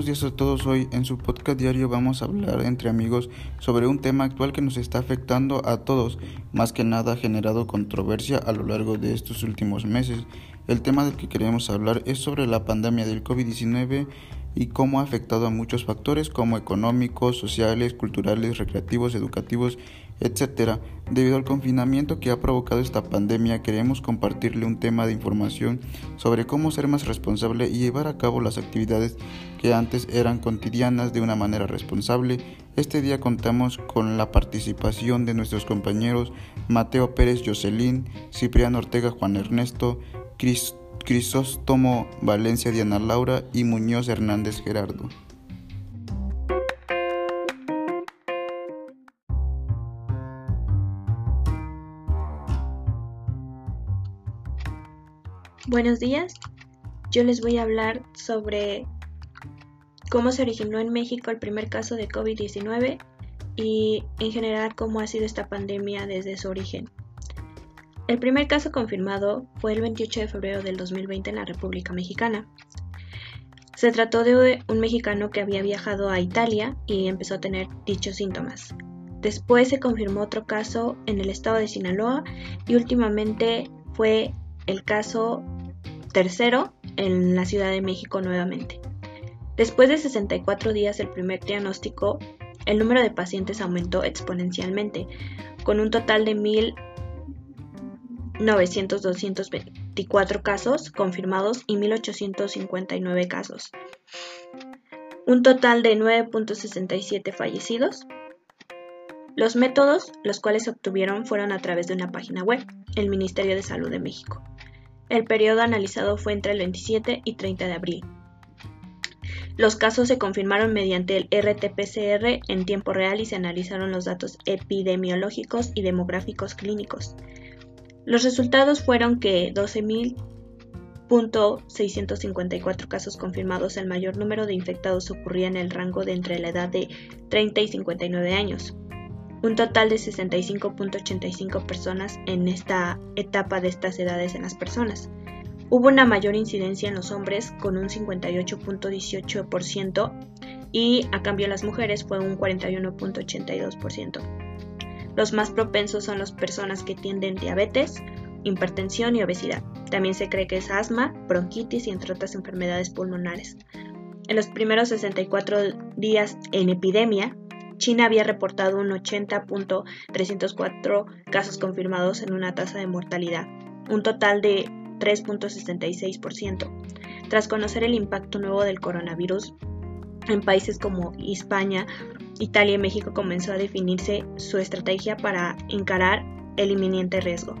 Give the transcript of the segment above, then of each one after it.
Buenos días a todos. Hoy en su podcast diario vamos a hablar entre amigos sobre un tema actual que nos está afectando a todos. Más que nada ha generado controversia a lo largo de estos últimos meses. El tema del que queremos hablar es sobre la pandemia del COVID-19 y cómo ha afectado a muchos factores como económicos, sociales, culturales, recreativos, educativos, etc. Debido al confinamiento que ha provocado esta pandemia, queremos compartirle un tema de información sobre cómo ser más responsable y llevar a cabo las actividades que antes eran cotidianas de una manera responsable. Este día contamos con la participación de nuestros compañeros Mateo Pérez Jocelyn, Cipriano Ortega Juan Ernesto, Crisóstomo Valencia Diana Laura y Muñoz Hernández Gerardo. Buenos días, yo les voy a hablar sobre cómo se originó en México el primer caso de COVID-19 y en general cómo ha sido esta pandemia desde su origen. El primer caso confirmado fue el 28 de febrero del 2020 en la República Mexicana. Se trató de un mexicano que había viajado a Italia y empezó a tener dichos síntomas. Después se confirmó otro caso en el estado de Sinaloa y últimamente fue el caso tercero en la Ciudad de México nuevamente. Después de 64 días del primer diagnóstico, el número de pacientes aumentó exponencialmente, con un total de 1.900-224 casos confirmados y 1.859 casos. Un total de 9.67 fallecidos. Los métodos los cuales se obtuvieron fueron a través de una página web, el Ministerio de Salud de México. El periodo analizado fue entre el 27 y 30 de abril. Los casos se confirmaron mediante el RT-PCR en tiempo real y se analizaron los datos epidemiológicos y demográficos clínicos. Los resultados fueron que 12.654 casos confirmados, el mayor número de infectados ocurría en el rango de entre la edad de 30 y 59 años un total de 65.85 personas en esta etapa de estas edades en las personas. Hubo una mayor incidencia en los hombres con un 58.18% y a cambio las mujeres fue un 41.82%. Los más propensos son las personas que tienen diabetes, hipertensión y obesidad. También se cree que es asma, bronquitis y entre otras enfermedades pulmonares. En los primeros 64 días en epidemia, China había reportado un 80.304 casos confirmados en una tasa de mortalidad, un total de 3.66%. Tras conocer el impacto nuevo del coronavirus en países como España, Italia y México comenzó a definirse su estrategia para encarar el inminente riesgo.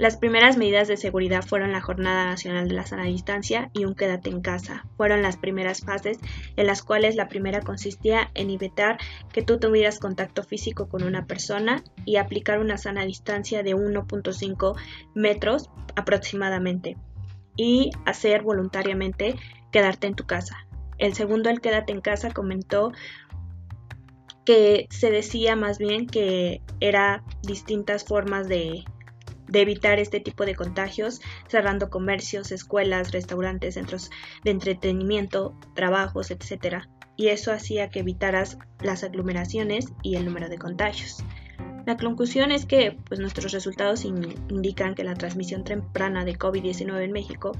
Las primeras medidas de seguridad fueron la Jornada Nacional de la Sana Distancia y un Quédate en casa. Fueron las primeras fases en las cuales la primera consistía en evitar que tú tuvieras contacto físico con una persona y aplicar una sana distancia de 1.5 metros aproximadamente y hacer voluntariamente quedarte en tu casa. El segundo, el Quédate en casa, comentó que se decía más bien que era distintas formas de de evitar este tipo de contagios, cerrando comercios, escuelas, restaurantes, centros de entretenimiento, trabajos, etc. Y eso hacía que evitaras las aglomeraciones y el número de contagios. La conclusión es que pues, nuestros resultados indican que la transmisión temprana de COVID-19 en México,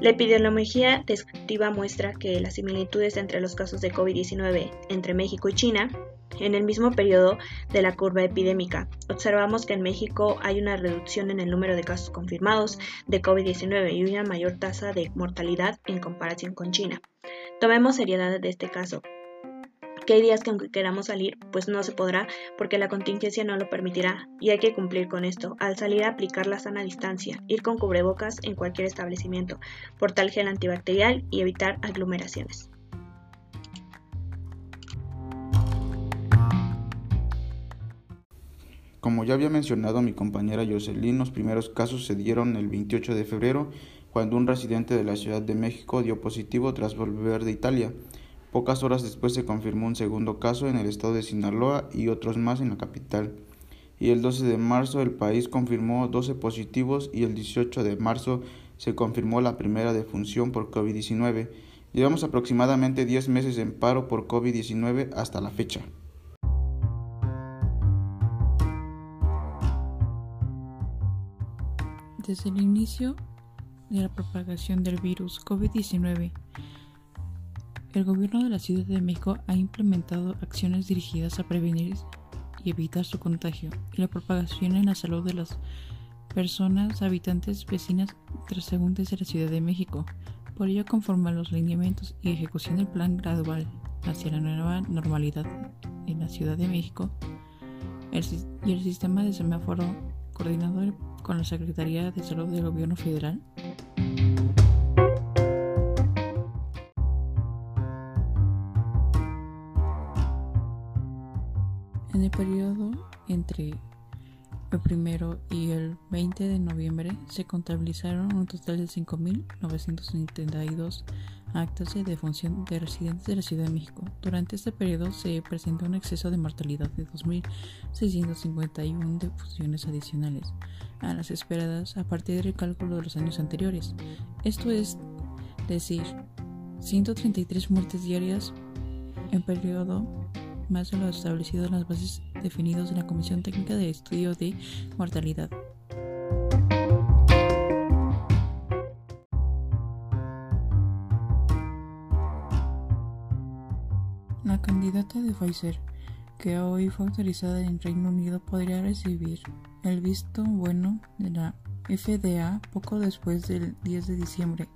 la epidemiología descriptiva muestra que las similitudes entre los casos de COVID-19 entre México y China en el mismo periodo de la curva epidémica, observamos que en México hay una reducción en el número de casos confirmados de COVID-19 y una mayor tasa de mortalidad en comparación con China. Tomemos seriedad de este caso, que hay días que aunque queramos salir, pues no se podrá porque la contingencia no lo permitirá y hay que cumplir con esto. Al salir aplicar la sana distancia, ir con cubrebocas en cualquier establecimiento, portal gel antibacterial y evitar aglomeraciones. Como ya había mencionado mi compañera Jocelyn, los primeros casos se dieron el 28 de febrero, cuando un residente de la Ciudad de México dio positivo tras volver de Italia. Pocas horas después se confirmó un segundo caso en el estado de Sinaloa y otros más en la capital. Y el 12 de marzo el país confirmó 12 positivos y el 18 de marzo se confirmó la primera defunción por COVID-19. Llevamos aproximadamente 10 meses en paro por COVID-19 hasta la fecha. Desde el inicio de la propagación del virus COVID-19, el gobierno de la Ciudad de México ha implementado acciones dirigidas a prevenir y evitar su contagio y la propagación en la salud de las personas, habitantes, vecinas y transeúntes de la Ciudad de México. Por ello, conforme a los lineamientos y ejecución del plan gradual hacia la nueva normalidad en la Ciudad de México y el sistema de semáforo coordinador con la Secretaría de Salud del Gobierno Federal. En el periodo entre el primero y el 20 de noviembre se contabilizaron un total de 5.972 actos de defunción de residentes de la Ciudad de México. Durante este periodo se presentó un exceso de mortalidad de 2.651 defunciones adicionales a las esperadas a partir del cálculo de los años anteriores. Esto es decir, 133 muertes diarias en periodo más de lo establecido en las bases definidas en la Comisión Técnica de Estudio de Mortalidad. La candidata de Pfizer, que hoy fue autorizada en Reino Unido, podría recibir el visto bueno de la FDA poco después del 10 de diciembre,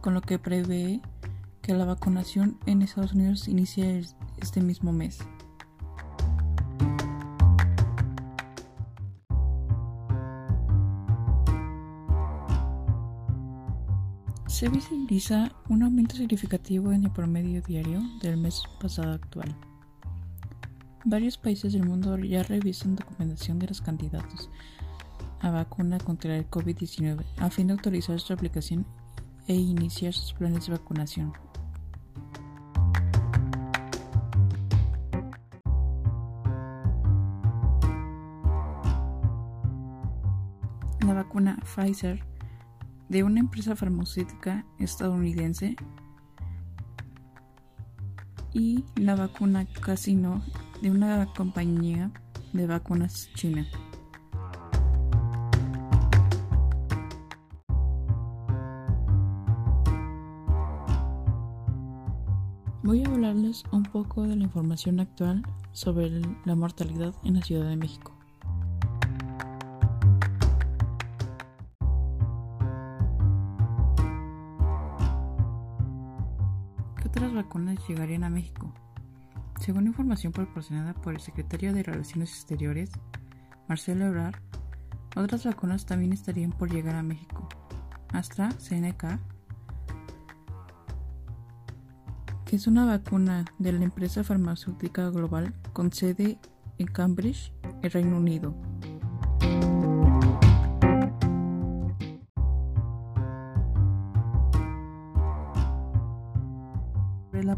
con lo que prevé que la vacunación en Estados Unidos inicie este mismo mes. Se visibiliza un aumento significativo en el promedio diario del mes pasado actual. Varios países del mundo ya revisan documentación de los candidatos a vacuna contra el COVID-19 a fin de autorizar su aplicación e iniciar sus planes de vacunación. La vacuna Pfizer de una empresa farmacéutica estadounidense y la vacuna Casino de una compañía de vacunas china. Voy a hablarles un poco de la información actual sobre la mortalidad en la Ciudad de México. Otras vacunas llegarían a México? Según información proporcionada por el secretario de Relaciones Exteriores, Marcelo Ebrard, otras vacunas también estarían por llegar a México. AstraZeneca, que es una vacuna de la empresa farmacéutica global con sede en Cambridge, el Reino Unido.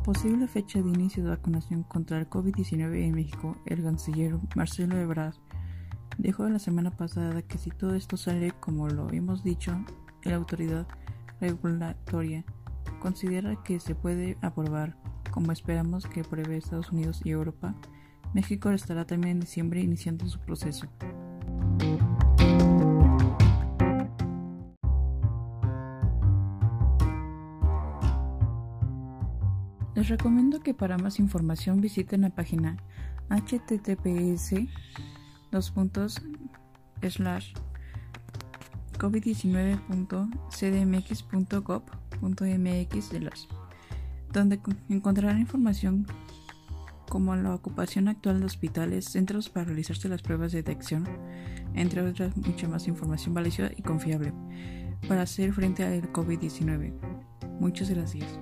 Posible fecha de inicio de vacunación contra el COVID-19 en México, el canciller Marcelo Ebrard dijo la semana pasada que si todo esto sale como lo hemos dicho, la autoridad regulatoria considera que se puede aprobar, como esperamos que apruebe Estados Unidos y Europa, México estará también en diciembre iniciando su proceso. Recomiendo que para más información visiten la página https covid19.cdmx.gov.mx donde encontrarán información como la ocupación actual de hospitales, centros para realizarse las pruebas de detección, entre otras mucha más información valiosa y confiable para hacer frente al COVID-19. Muchas gracias.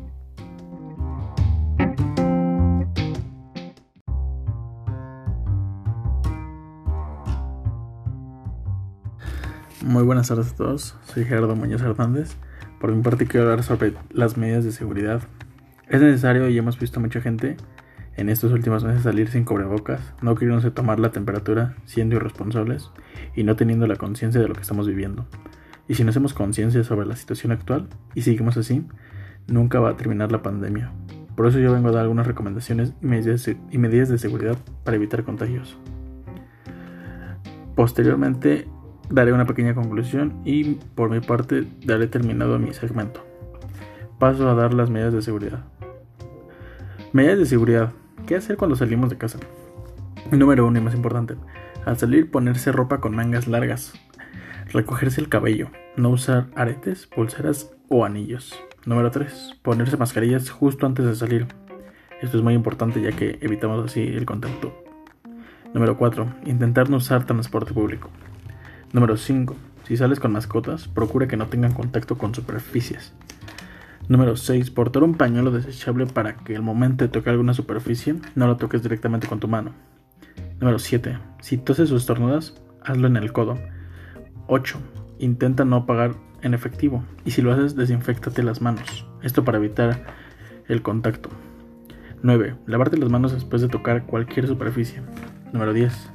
Muy buenas tardes a todos, soy Gerardo Muñoz Hernández. Por mi parte quiero hablar sobre las medidas de seguridad. Es necesario y hemos visto mucha gente en estos últimos meses salir sin cubrebocas, no queriéndose tomar la temperatura, siendo irresponsables y no teniendo la conciencia de lo que estamos viviendo. Y si no hacemos conciencia sobre la situación actual y seguimos así, nunca va a terminar la pandemia. Por eso yo vengo a dar algunas recomendaciones y medidas de seguridad para evitar contagios. Posteriormente daré una pequeña conclusión y por mi parte daré terminado mi segmento. Paso a dar las medidas de seguridad. Medidas de seguridad. ¿Qué hacer cuando salimos de casa? Número uno y más importante. Al salir ponerse ropa con mangas largas. Recogerse el cabello. No usar aretes, pulseras o anillos. Número 3. Ponerse mascarillas justo antes de salir. Esto es muy importante ya que evitamos así el contacto. Número 4. Intentar no usar transporte público. Número 5. Si sales con mascotas, procura que no tengan contacto con superficies. Número 6. Portar un pañuelo desechable para que el momento de tocar alguna superficie no lo toques directamente con tu mano. Número 7. Si toses o estornudas, hazlo en el codo. 8. Intenta no apagar en efectivo y si lo haces desinfectate las manos. Esto para evitar el contacto. 9. Lavarte las manos después de tocar cualquier superficie. Número 10.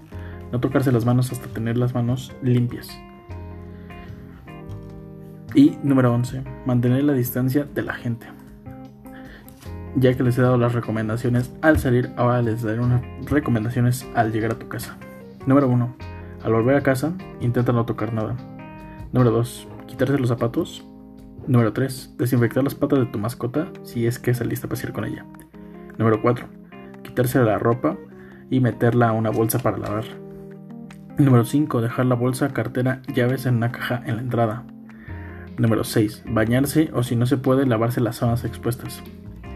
No tocarse las manos hasta tener las manos limpias. Y número 11. Mantener la distancia de la gente. Ya que les he dado las recomendaciones al salir, ahora les daré unas recomendaciones al llegar a tu casa. Número 1. Al volver a casa, intenta no tocar nada. Número 2. Quitarse los zapatos. Número 3. Desinfectar las patas de tu mascota si es que saliste a pasear con ella. Número 4. Quitarse la ropa y meterla a una bolsa para lavar. Número 5. Dejar la bolsa, cartera, llaves en una caja en la entrada. Número 6. Bañarse o si no se puede lavarse las zonas expuestas.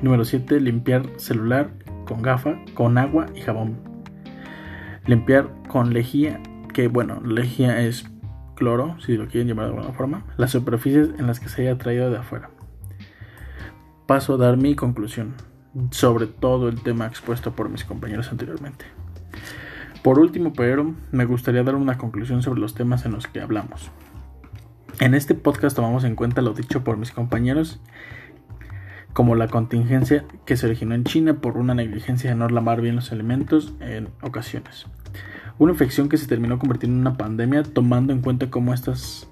Número 7. Limpiar celular con gafa, con agua y jabón. Limpiar con lejía, que bueno, lejía es cloro, si lo quieren llamar de alguna forma, las superficies en las que se haya traído de afuera. Paso a dar mi conclusión sobre todo el tema expuesto por mis compañeros anteriormente. Por último, pero me gustaría dar una conclusión sobre los temas en los que hablamos. En este podcast tomamos en cuenta lo dicho por mis compañeros, como la contingencia que se originó en China por una negligencia de no lavar bien los alimentos en ocasiones. Una infección que se terminó convirtiendo en una pandemia tomando en cuenta cómo, estas,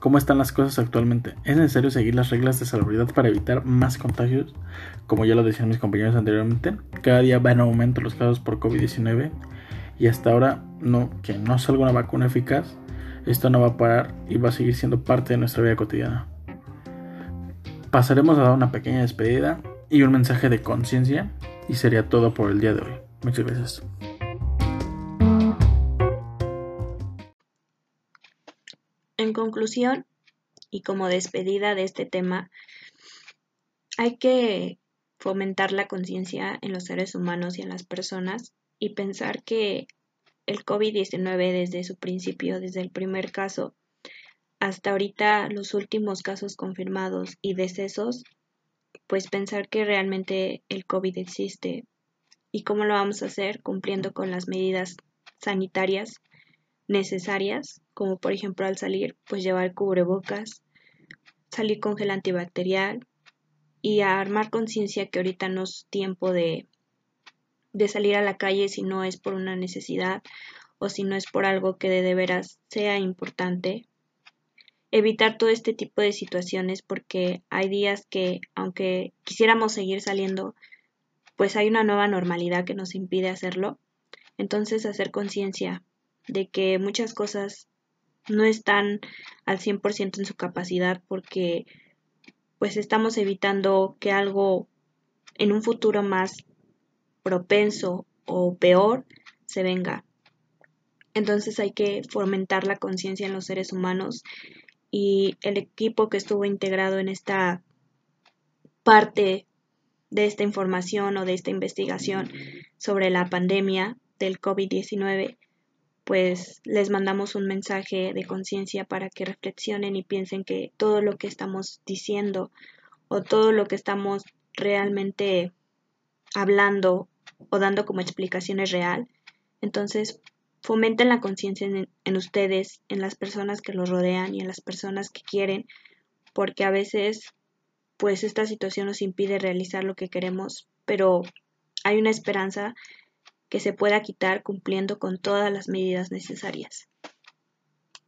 cómo están las cosas actualmente. Es necesario seguir las reglas de salubridad para evitar más contagios, como ya lo decían mis compañeros anteriormente. Cada día va en aumento los casos por COVID-19 y hasta ahora no, que no salga una vacuna eficaz esto no va a parar y va a seguir siendo parte de nuestra vida cotidiana. Pasaremos a dar una pequeña despedida y un mensaje de conciencia y sería todo por el día de hoy. Muchas gracias. En conclusión, y como despedida de este tema, hay que fomentar la conciencia en los seres humanos y en las personas y pensar que el COVID-19 desde su principio, desde el primer caso hasta ahorita los últimos casos confirmados y decesos, pues pensar que realmente el COVID existe y cómo lo vamos a hacer cumpliendo con las medidas sanitarias necesarias, como por ejemplo al salir, pues llevar cubrebocas, salir con gel antibacterial y armar conciencia que ahorita no es tiempo de de salir a la calle si no es por una necesidad o si no es por algo que de, veras sea importante. Evitar todo este tipo de situaciones porque hay días que aunque quisiéramos seguir saliendo, pues hay una nueva normalidad que nos impide hacerlo. Entonces hacer conciencia de que muchas cosas no están al 100% en su capacidad porque pues estamos evitando que algo en un futuro más propenso o peor se venga. Entonces hay que fomentar la conciencia en los seres humanos y el equipo que estuvo integrado en esta parte de esta información o de esta investigación sobre la pandemia del COVID-19, pues les mandamos un mensaje de conciencia para que reflexionen y piensen que todo lo que estamos diciendo o todo lo que estamos realmente hablando o dando como explicaciones real. Entonces, fomenten la conciencia en, ustedes, en las personas que los rodean y en las personas que quieren, porque a veces, pues esta situación nos impide realizar lo que queremos, pero hay una esperanza que se pueda quitar cumpliendo con todas las medidas necesarias.